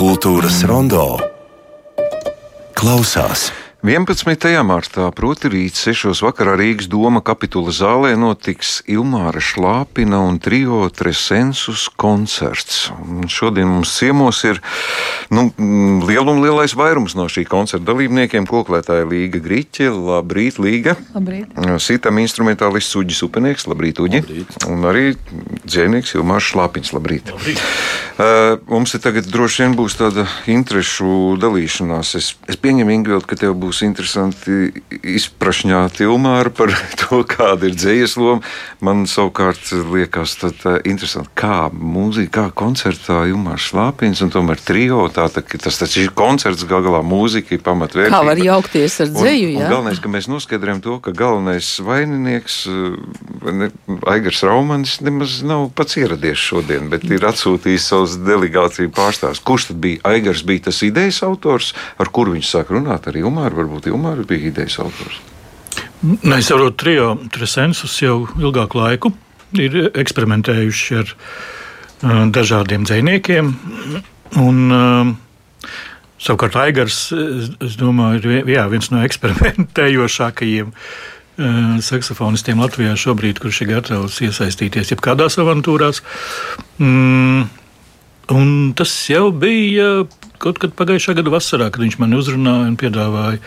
Kultūras rondo klausās. 11. martā, proti rīt 6. vakarā Rīgas doma kapitula zālē notiks Ilmāra Šlāpina un trio Tresensus koncerts. Un šodien mums ciemos ir nu, liel un lielais vairums no šī koncerta dalībniekiem. Koklētāja Līga Grīķe, labrīt, Līga. Labrīt. Sitam instrumentālists Uģis Upenieks, labrīt, Uģi. Labrīt. Un arī dzēnieks Ilmārs Šlāpins, labrīt. Labrīt. Uh, mums ir tagad droši vien būs tāda interešu dalīšanās. Es, es pieņemu, Ingūna, ka tev būs interesanti izprašņāt Ilmāru par to, kāda ir dzīslas loma. Man savukārt liekas, tad, uh, interesanti, kā mūzika, kā koncertā Ilmārs Šlāpins un tomēr trio. Tā, tā, tas taču ir koncerts, gal galā mūzika ir pamatvērtība. Kā var jaukties ar dzēju? Un, un galvenais, ka mēs noskaidrojam to, ka galvenais vaininieks, eh, ne, Aigars Raumanis, nemaz nav pats ieradies šodien, bet ir atsūtījis savus delegāciju pārstāvjus. Kurš tad bija? Aigars bija tas idejas autors, ar kuru viņš sāk runāt ar Ilmāru. Varbūt Ilmāra bija idejas autors. Nu, es saprotu, trio Tresensus jau ilgāku laiku ir eksperimentējuši ar uh, dažādiem dziniekiem. Un, uh, savukārt, Aigars, es, domāju, ir jā, viens no eksperimentējošākajiem uh, saksofonistiem Latvijā šobrīd, kurš ir gatavs iesaistīties jebkādās avantūrās. Mm, un tas jau bija kaut kad pagājušā gada vasarā, kad viņš man uzrunāja un piedāvāja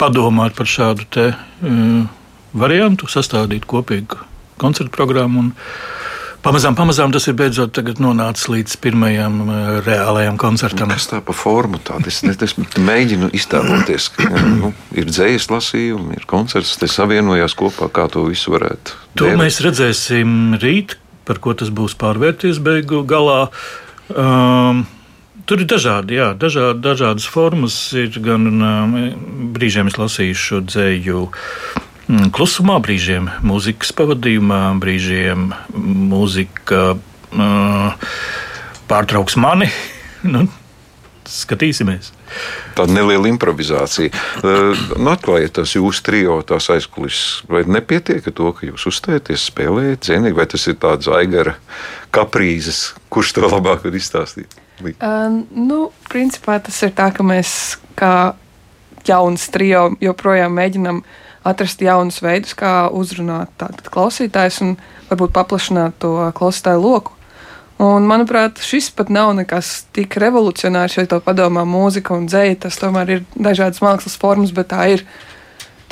padomāt par šādu te, uh, variantu, sastādīt kopīgu koncertu programmu. Pamazām, pamazām tas ir beidzot nonācis līdz pirmajam uh, reālajam koncertam. Kas tā pa formu tāda? Es, es, mēģinu iztēloties, ka nu, ir dzējas lasījumi, ir koncerts, te savienojās kopā, kā to visu varētu. To dēvēt. mēs redzēsim rīt, par ko tas būs pārvērties beigu galā. Um, Tur ir dažādi, jā, dažādi, dažādas formas. Ir gan um, brīžiem es lasīju šo dzēju mm, klusumā, brīžiem mūzikas pavadījumā, brīžiem mūzika uh, pārtrauks mani. Nu, skatīsimies. Tāda neliela improvizācija. Uh, Nu, atklājiet tās jūsu trijo, tās aizkulisēs. Vai nepietiek ar to, ka jūs uzstājaties, spēlējat zinīgi, vai tas ir tāds aigara kaprīzes, kurš to labāk var izstāstīt? Uh, nu, principā tas ir tā, ka mēs kā jauns trio joprojām mēģinām atrast jaunus veidus, kā uzrunāt klausītājus un varbūt paplašināt to klausītāju loku. Un, manuprāt, šis pat nav nekas tik revolucionārs, ja to padomā mūzika un dzēja. Tas tomēr ir dažādas mākslas formas, bet tā ir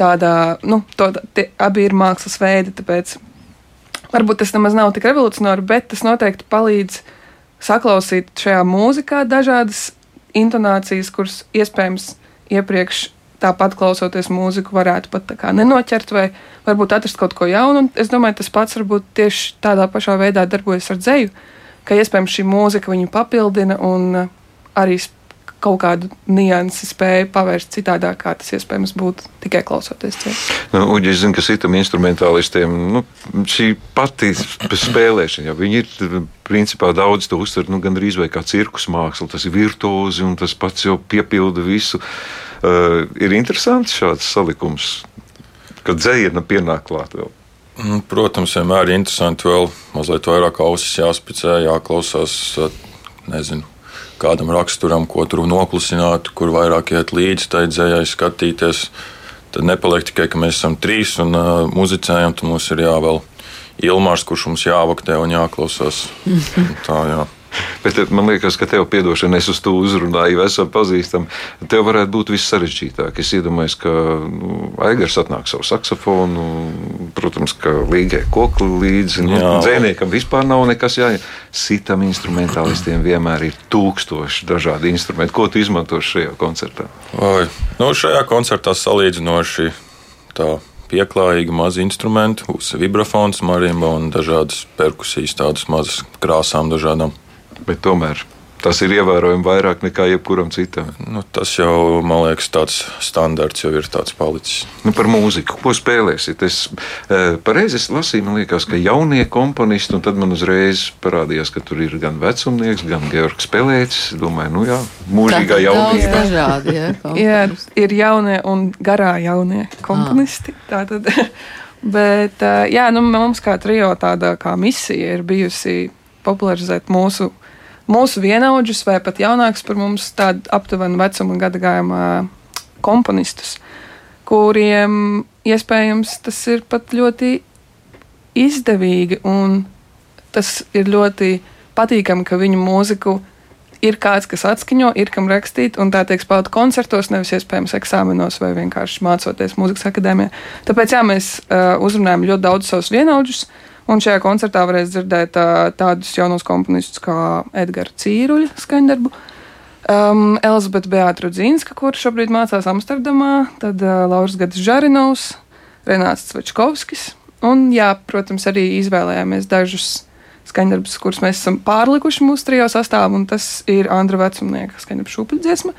tāda, nu, to, tie abi ir mākslas veidi. Tāpēc varbūt tas nemaz nav tik revolucionāri, bet tas noteikti palīdz saklausīt šajā mūzikā dažādas intonācijas, kuras iespējams iepriekš tāpat klausoties mūziku, varētu pat tā kā nenoķert, vai varbūt atrast kaut ko jaunu. Un es domāju, tas pats varbūt tieši tādā pašā veidā darbojas ar dzēju, ka iespējams šī mūzika viņu papildina un uh, arī kaut kādu niansi spēja pavērst citādāk, kā tas iespējams būtu tikai klausoties. Nu, Uģi, es zinu, ka citam instrumentālistiem nu, šī pati sp- spēlēšana, jau viņi ir principā daudz to uztver nu, gandrīz vai kā cirkus māksla. Tas ir virtuozi un tas pats jau piepilda visu. Uh, ir interesants šāds salikums, kad dzējiena pienāk klāt vēl. Nu, Protams, vienmēr ir interesanti vēl mazliet vairāk ausis jāspicē, jāklausās, nezinu, kādam raksturam, ko tur noklusināt, kur vairāk iet līdzi tai dzējai skatīties. Tad nepaliek tikai, ka mēs esam trīs un uh, muzicējam, tad mums ir jāvēl Ilmārs, kurš mums jāvaktē un jāklausās. Tā, jā. Bet eh, man liekas, ka tev piedošana, es uz to uzrunāju, jau esam pazīstami. Tev varētu būt viss sarežģītāk. Es iedomājos, ka nu, Aigars atnāk savu saksofonu, protams, ka līgai kokli līdzi. Nu, dzēniekam vispār nav nekas jāiet. Sitam instrumentālistiem vienmēr ir tūkstoši dažādi instrumenti. Ko tu izmanto šajā koncertā? Oi, nu, šajā koncertā salīdzinoši tā pieklājīgi mazi instrumenti, būs vibrafons, marimba un dažādas perkusijas, tādas mazas krāsām dažādām. Bet tomēr tas ir ievērojami vairāk nekā jebkuram citam. Nu, tas jau, man liekas, tāds standarts jau ir tāds palicis. Nu, par mūziku, ko spēlēsiet. Es e, pareizi es lasīju, man liekas, ka jaunie komponisti, un tad man uzreiz parādījās, ka tur ir gan vecumnieks, gan Georgs Pelēcis. Domāju, nu jā, mūžīgā Daudz jaunībā. dažādi, ja, Jā, ir jaunie un garā jaunie komponisti. Tātad, bet jā, nu, mums kā trio tāda kā misija ir bijusi popularizēt mūsu mūsu vienaudžus vai pat jaunākus par mums, tādu aptuvenu vecuma gadagājuma komponistus, kuriem iespējams tas ir pat ļoti izdevīgi un tas ir ļoti patīkami, ka viņu mūziku ir kāds, kas atskaņo, ir kam rakstīt, un tā tiek spēlēta koncertos, nevis iespējams eksāmenos vai vienkārši mācoties mūzikas akadēmijā. Tāpēc jā, mēs uh, uzrunājam ļoti daudz savus vienaudžus. Un šajā koncertā varēs dzirdēt uh, tādus jaunus komponistus kā Edgars Cīruļa skaņdarbu, um, Elizabete Beata Rudzīnska, kur šobrīd mācās Amsterdamā, tad uh, Lauris Gadis Žarinovs, Renāts Cvečkovskis. Un, jā, protams, arī izvēlējāmies dažus skaņdarbus, kurus mēs esam pārlikuši mūsu trijā sastāvā, un tas ir Andra Vecumnieka skaņdarbs šūpuļdziesma.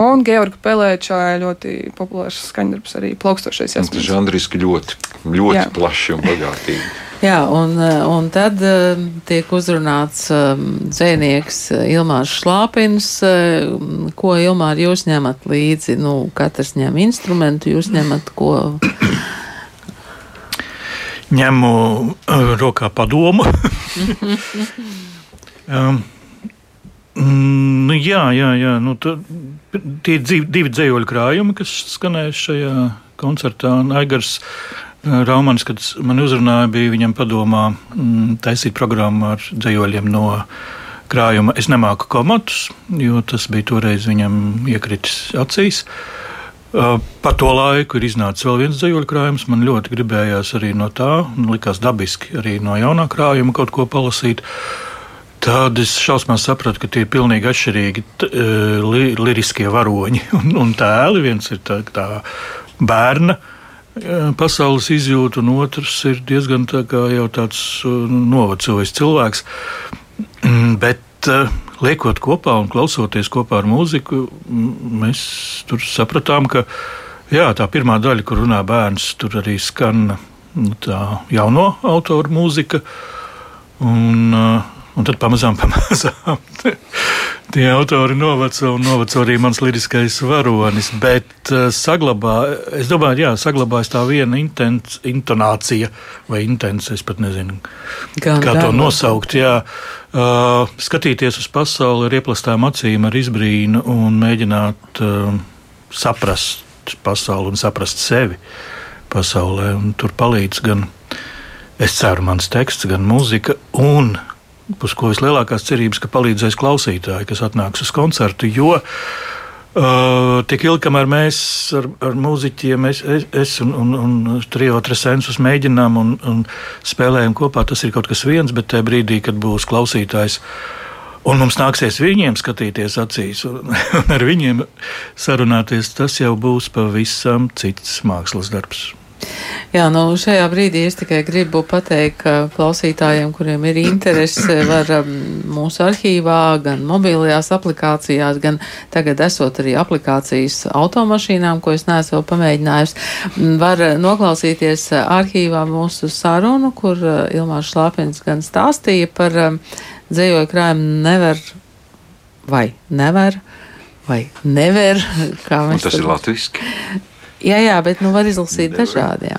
Un Georgi Pelēčā ļoti populārs skaņdarbs arī plaukstošais. Tas žanriski ļoti, ļoti Jā. plaši un bagātīgi. Jā, un, un tad uh, tiek uzrunāts um, dzēnieks Ilmārs Šlāpins. Ko Ilmār jūs ņemat līdzi? Nu, katrs ņem instrumentu, jūs ņemat ko ņemu rokā padomu. um, nu, jā, jā, jā. Nu, tā, tie ir divi, dzējoļu krājumi, kas skanēja šajā koncertā. Aigars Raumans, kad man uzrunāja, bija viņam padomā mm, taisīt programmu ar dzējoļiem no krājuma. Es nemāku komatus, jo tas bija toreiz viņam iekritis acīs. Uh, Pa to laiku ir iznācis vēl viens dzīslu krājums. Man ļoti gribējās arī no tā, likās dabiski arī no jaunā krājuma kaut ko palasīt. Tad es šausmās sapratu, ka tie ir pilnīgi atšķirīgi li, liriskie varoņi un, un tēli. Viens ir tā, tā bērna pasaules izjūta, un otrs ir diezgan tā jau tāds novecojis cilvēks. Mm, bet liekot kopā un klausoties kopā ar mūziku, mēs tur sapratām, ka jā, tā pirmā daļa, kur runā bērns, tur arī skan nu, tā jauno autoru mūzika. Un, un tad pamazām, pamazām tie autori noveco un noveco arī mans liriskais varonis. Bet uh, saglabā, es domāju, jā, saglabājas tā viena intens, intonācija vai intense, es pat nezinu, kā, kā to nosaukt. Jā. Uh, skatīties uz pasauli ar ieplastām acīm, ar izbrīnu un mēģināt uh, saprast pasauli un saprast sevi pasaulē. Un tur palīdz gan, es ceru, mans teksts, gan mūzika un uz ko vislielākās cerības, ka palīdzēs klausītāji, kas atnāks uz koncertu. Jo Uh, tik ilgi, kamēr mēs ar, ar mūziķiem, es, es, es un, un, un trio tresensus mēģinām un, un spēlējam kopā, tas ir kaut kas viens, bet tajā brīdī, kad būs klausītājs, un mums nāksies viņiem skatīties acīs un, un ar viņiem sarunāties, tas jau būs pavisam cits mākslas darbs. Jā, nu šajā brīdī es tikai gribu pateikt, ka klausītājiem, kuriem ir interese, var um, mūsu arhīvā, gan mobilajās aplikācijās, gan tagad esot arī aplikācijas automašīnām, ko es neesmu vēl pamēģinājis, var noklausīties arhīvā mūsu sarunu, kur uh, Ilmārs Šlāpins gan stāstīja par um, dzējoju krājumu nevar vai nevar vai nevar. Tas ir latviski. Jā, jā, bet nu var izlasīt dažādi. Jā.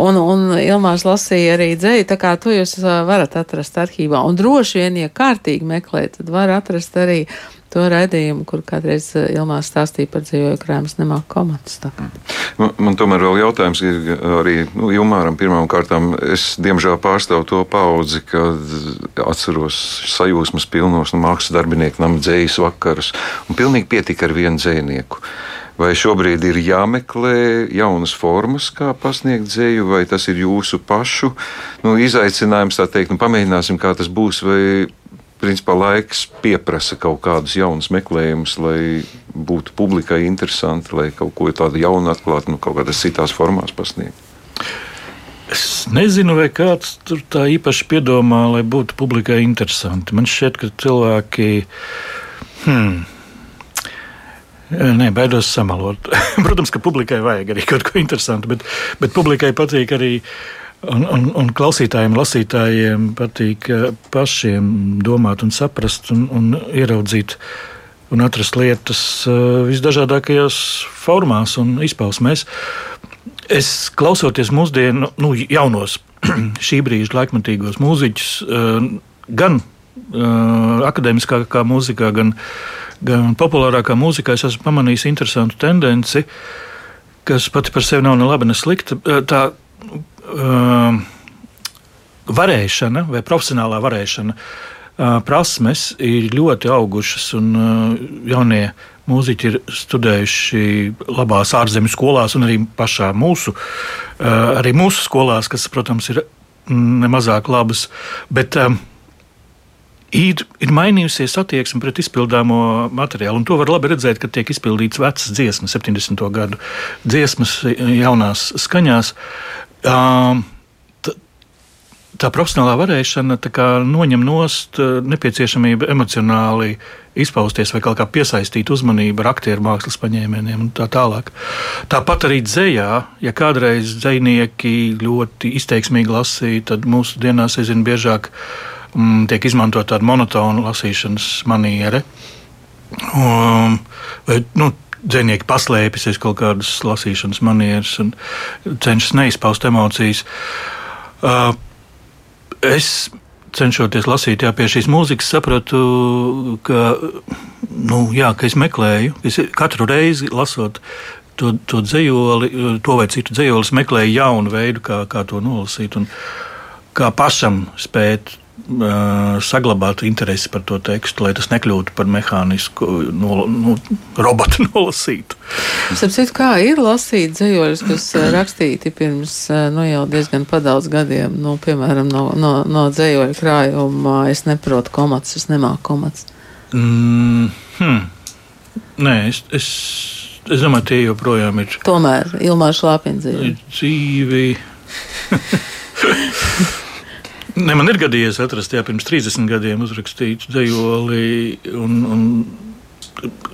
Un, un Ilmārs lasīja arī dzēju, tā kā to jūs varat atrast arhīvā. Un droši vien, ja kārtīgi meklē, tad var atrast arī to raidījumu, kur kādreiz Ilmārs stāstīja par dzīvoju krājumus nemāk komatus. Man, man tomēr vēl jautājums ir arī nu, Ilmāram pirmām kārtām. Es diemžēl pārstāvu to paudzi, kad atceros sajūsmas pilnos no mākslas darbinieku nama dzējas vakarus. Un pilnīgi pietika ar vienu dzējnieku. Vai šobrīd ir jāmeklē jaunas formas, kā pasniegt dzēju, vai tas ir jūsu pašu nu, izaicinājums, tā teikt, nu, pamēģināsim, kā tas būs, vai principā laiks pieprasa kaut kādus jaunus meklējumus, lai būtu publikai interesanti, lai kaut ko tādu jaunu atklātu, nu, kaut kādās citās formās pasniegt. Es nezinu, vai kāds tur tā īpaši piedomā, lai būtu publikai interesanti. Man šķiet, ka cilvēki. Hmm, Nē, baidos samalot. Protams, ka publikai vajag arī kaut ko interesantu, bet, bet publikai patīk arī. Un, un, un klausītājiem, lasītājiem patīk eh, pašiem domāt, un saprast un, un ieraudzīt un atrast lietas eh, visdažādākajās formās un izpausmēs. Es klausoties mūsdienu, nu, jaunos, šī brīža laikmatīgos mūziķus, eh, gan akadēmiskākā mūzikā, gan, gan populārākā mūzikā, es esmu pamanījis interesantu tendenci, kas pati par sevi nav ne laba, ne slikta. Tā uh, varēšana vai profesionālā varēšana, prasmes ir ļoti augušas un jaunie mūziķi ir studējuši labās ārzemju skolās un arī pašā mūsu, arī mūsu skolās, kas, protams, ir mm, nemazāk labas. Bet, Ir, ir mainījusies attieksme pret izpildāmo materiālu, un to var labi redzēt, kad tiek izpildīts vecas dziesmas, 70. gadu dziesmas, jaunās skaņās. Um, tā profesionālā varēšana tā noņem nost nepieciešamību emocionāli izpausties vai kā piesaistīt uzmanību ar aktieru mākslas paņēmieniem un tā tālāk. Tāpat arī dzējā, ja kādreiz dzinieki ļoti izteiksmīgi lasīja, tad mūsu dienās, es zinu, biežāk mm, tiek izmantot tāda monotona lasīšanas maniera. Um, vai, nu, Dzinieki paslēpjas aiz kaut kādas lasīšanas manieres un cenšas neizpaust emocijas. Uh, es cenšoties lasīt jā, pie šīs mūzikas, sapratu, ka, nu, jā, ka es meklēju. Es katru reizi lasot to, to dzējoli, to vai citu dzējoli, meklēju jaunu veidu, kā, kā to nolasīt un kā pašam spēt saglabāt interesi par to tekstu, lai tas nekļūtu par mehānisku no, nu, robotu nolasītu. Sapratu, kā ir lasīt dzējoļus, kas rakstīti pirms nu, jau diezgan padaudz gadiem, nu, piemēram, no, no, no dzējoļa krājuma. Es neprotu komats, es nemāku komats. Mm, hmm. Nē, es, es, es domāju, tie joprojām ir. Tomēr Ilmā Šlāpina dzīve. Dzīvi. Ne, man ir gadījies atrast, jā, pirms 30 gadiem uzrakstītu dzējoli. Un, un,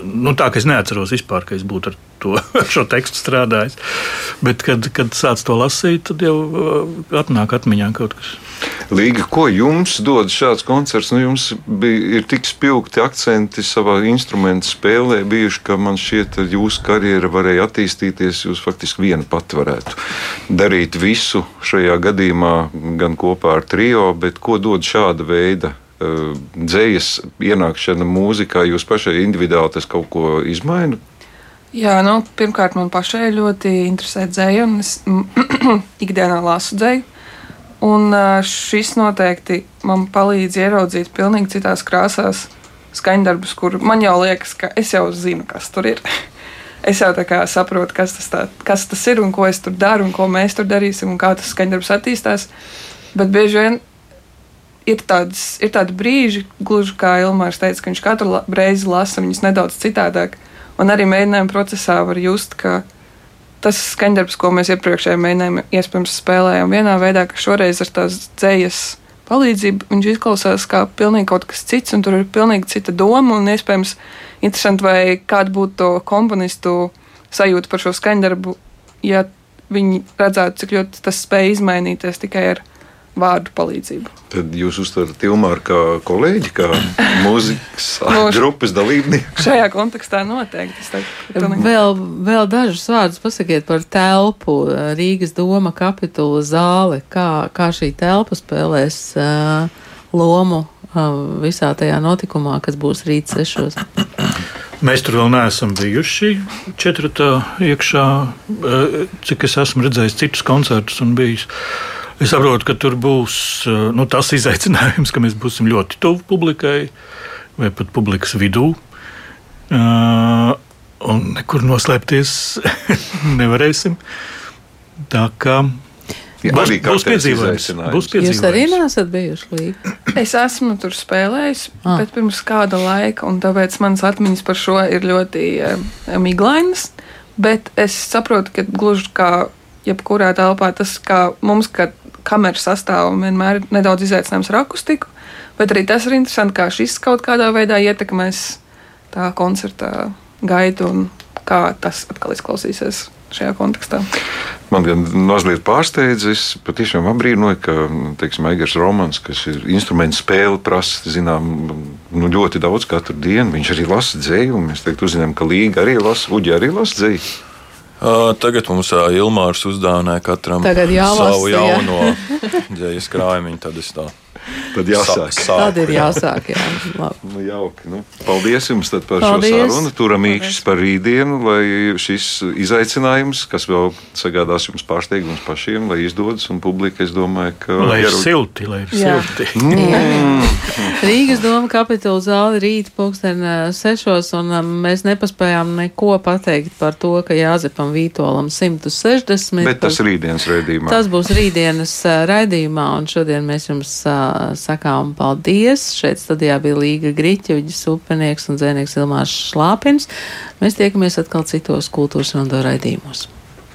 nu, tā kā es neatceros vispār, ka es būtu ar, to, šo tekstu strādājis. Bet, kad, kad sāc to lasīt, tad jau uh, atnāk atmiņā kaut kas. Līga, ko jums dod šāds koncerts? Nu, jums bija tik spilgti akcenti savā instrumentu spēlē, bijuši, ka man šķiet, ka jūsu karjera varēja attīstīties. Jūs faktiski viena pat varētu darīt visu šajā gadījumā, gan kopā ar trio, bet ko dod šāda veida uh, dzējas ienākšana mūzikā? Jūs pašai individuāli tas kaut ko izmaina? Jā, nu, pirmkārt, man pašai ļoti interesē dzēja, un es ikdienā lasu dzēju. Un šis noteikti man palīdz ieraudzīt pilnīgi citās krāsās skaņdarbus, kur man jau liekas, ka es jau zinu, kas tur ir. es jau tā kā saprotu, kas tas, tā, kas tas ir un ko es tur daru un ko mēs tur darīsim un kā tas skaņdarbs attīstās. Bet bieži vien ir, tādas, ir tādi brīži, gluži kā Ilmārs teica, ka viņš katru reizi lasa viņus nedaudz citādāk. Un arī mēģinājuma procesā var just, ka tas skaņdarbs, ko mēs iepriekšējā mēģinājumā iespējams spēlējām vienā veidā, ka šoreiz ar tās dzējas palīdzību viņš izklausās kā pilnīgi kaut kas cits, un tur ir pilnīgi cita doma. Un iespējams, interesanti, vai kāda būtu to komponistu sajūta par šo skaņdarbu, ja viņi redzētu, cik ļoti tas spēj izmainīties tikai ar vārdu palīdzību. Tad jūs uztverat Ilmāru kā kolēģi, kā mūzikas grupas dalībnieku? Šajā kontekstā noteikti. Teiktu, vēl, vēl dažus vārdus pasakiet par telpu. Rīgas doma kapitula zāle. Kā, kā šī telpa spēlēs uh, lomu uh, visā tajā notikumā, kas būs rīt sešos? Mēs tur vēl neesam bijuši. Četratā iekšā, cik es esmu redzējis citus koncertus un bijis. Uh, Es saprotu, ka tur būs eh, nu, tas izaicinājums, ka mēs būsim ļoti tuvu publikai vai pat publikas vidū. Uh, un nekur noslēpties nevarēsim. Tā kā Jā, būs, būs piedzīvojums. Būs piedzīvojums. Jūs arī nesat bijuši līdzi? Es esmu tur spēlējis, ah. bet pirms kāda laika, un tāpēc manas atmiņas par šo ir ļoti uh, miglainas. Bet es saprotu, ka gluži kā jebkurā telpā tas, kā mums, kad kameras sastāvam vienmēr ir nedaudz izaicinājums ar akustiku, bet arī tas ir interesanti, kā šis kaut kādā veidā ietekmēs tā koncerta gaitu un kā tas atkal izklausīsies šajā kontekstā. Man gan mazliet pārsteidza. Es patiešām apbrīnoju, ka teiksim, Eigars Romans, kas ir instrumentu spēle, prasa zinām, nu, ļoti daudz katru dienu. Viņš arī lasa dzēju, un mēs tagad uzzinām, ka Līga arī lasa, Uģi arī lasa dzēju. Tagad mums Ilmārs uzdāvināja katram jālasa, savu jauno dzīslu krājumu. Tad es tā Tad jāsāk. Sā- Tad ir jāsāk. Jā. Labi. Nu, jauki. Nu, paldies jums tad par Paldies. šo sarunu. Turam īkšķis par rītdienu, lai šis izaicinājums, kas vēl sagādās jums pārsteigums pašiem, lai izdodas un publika, es domāju, ka Lai ir silti, lai ir Jā. silti. Mm. Rīgas doma kapitula zāle rīt pulksten eh, sešos, un eh, mēs nepaspējām neko pateikt par to, ka Jāzepam Vītolam 160. Bet tas rītdienas redzījumā. Tas būs rītdienas uh, raidījumā, un šodien mēs jums uh, sakām paldies. Šeit studijā bija Līga Griķeviģis, upenieks un dzēnieks Ilmārs Šlāpins. Mēs tiekamies atkal citos kultūras rondo raidījumos.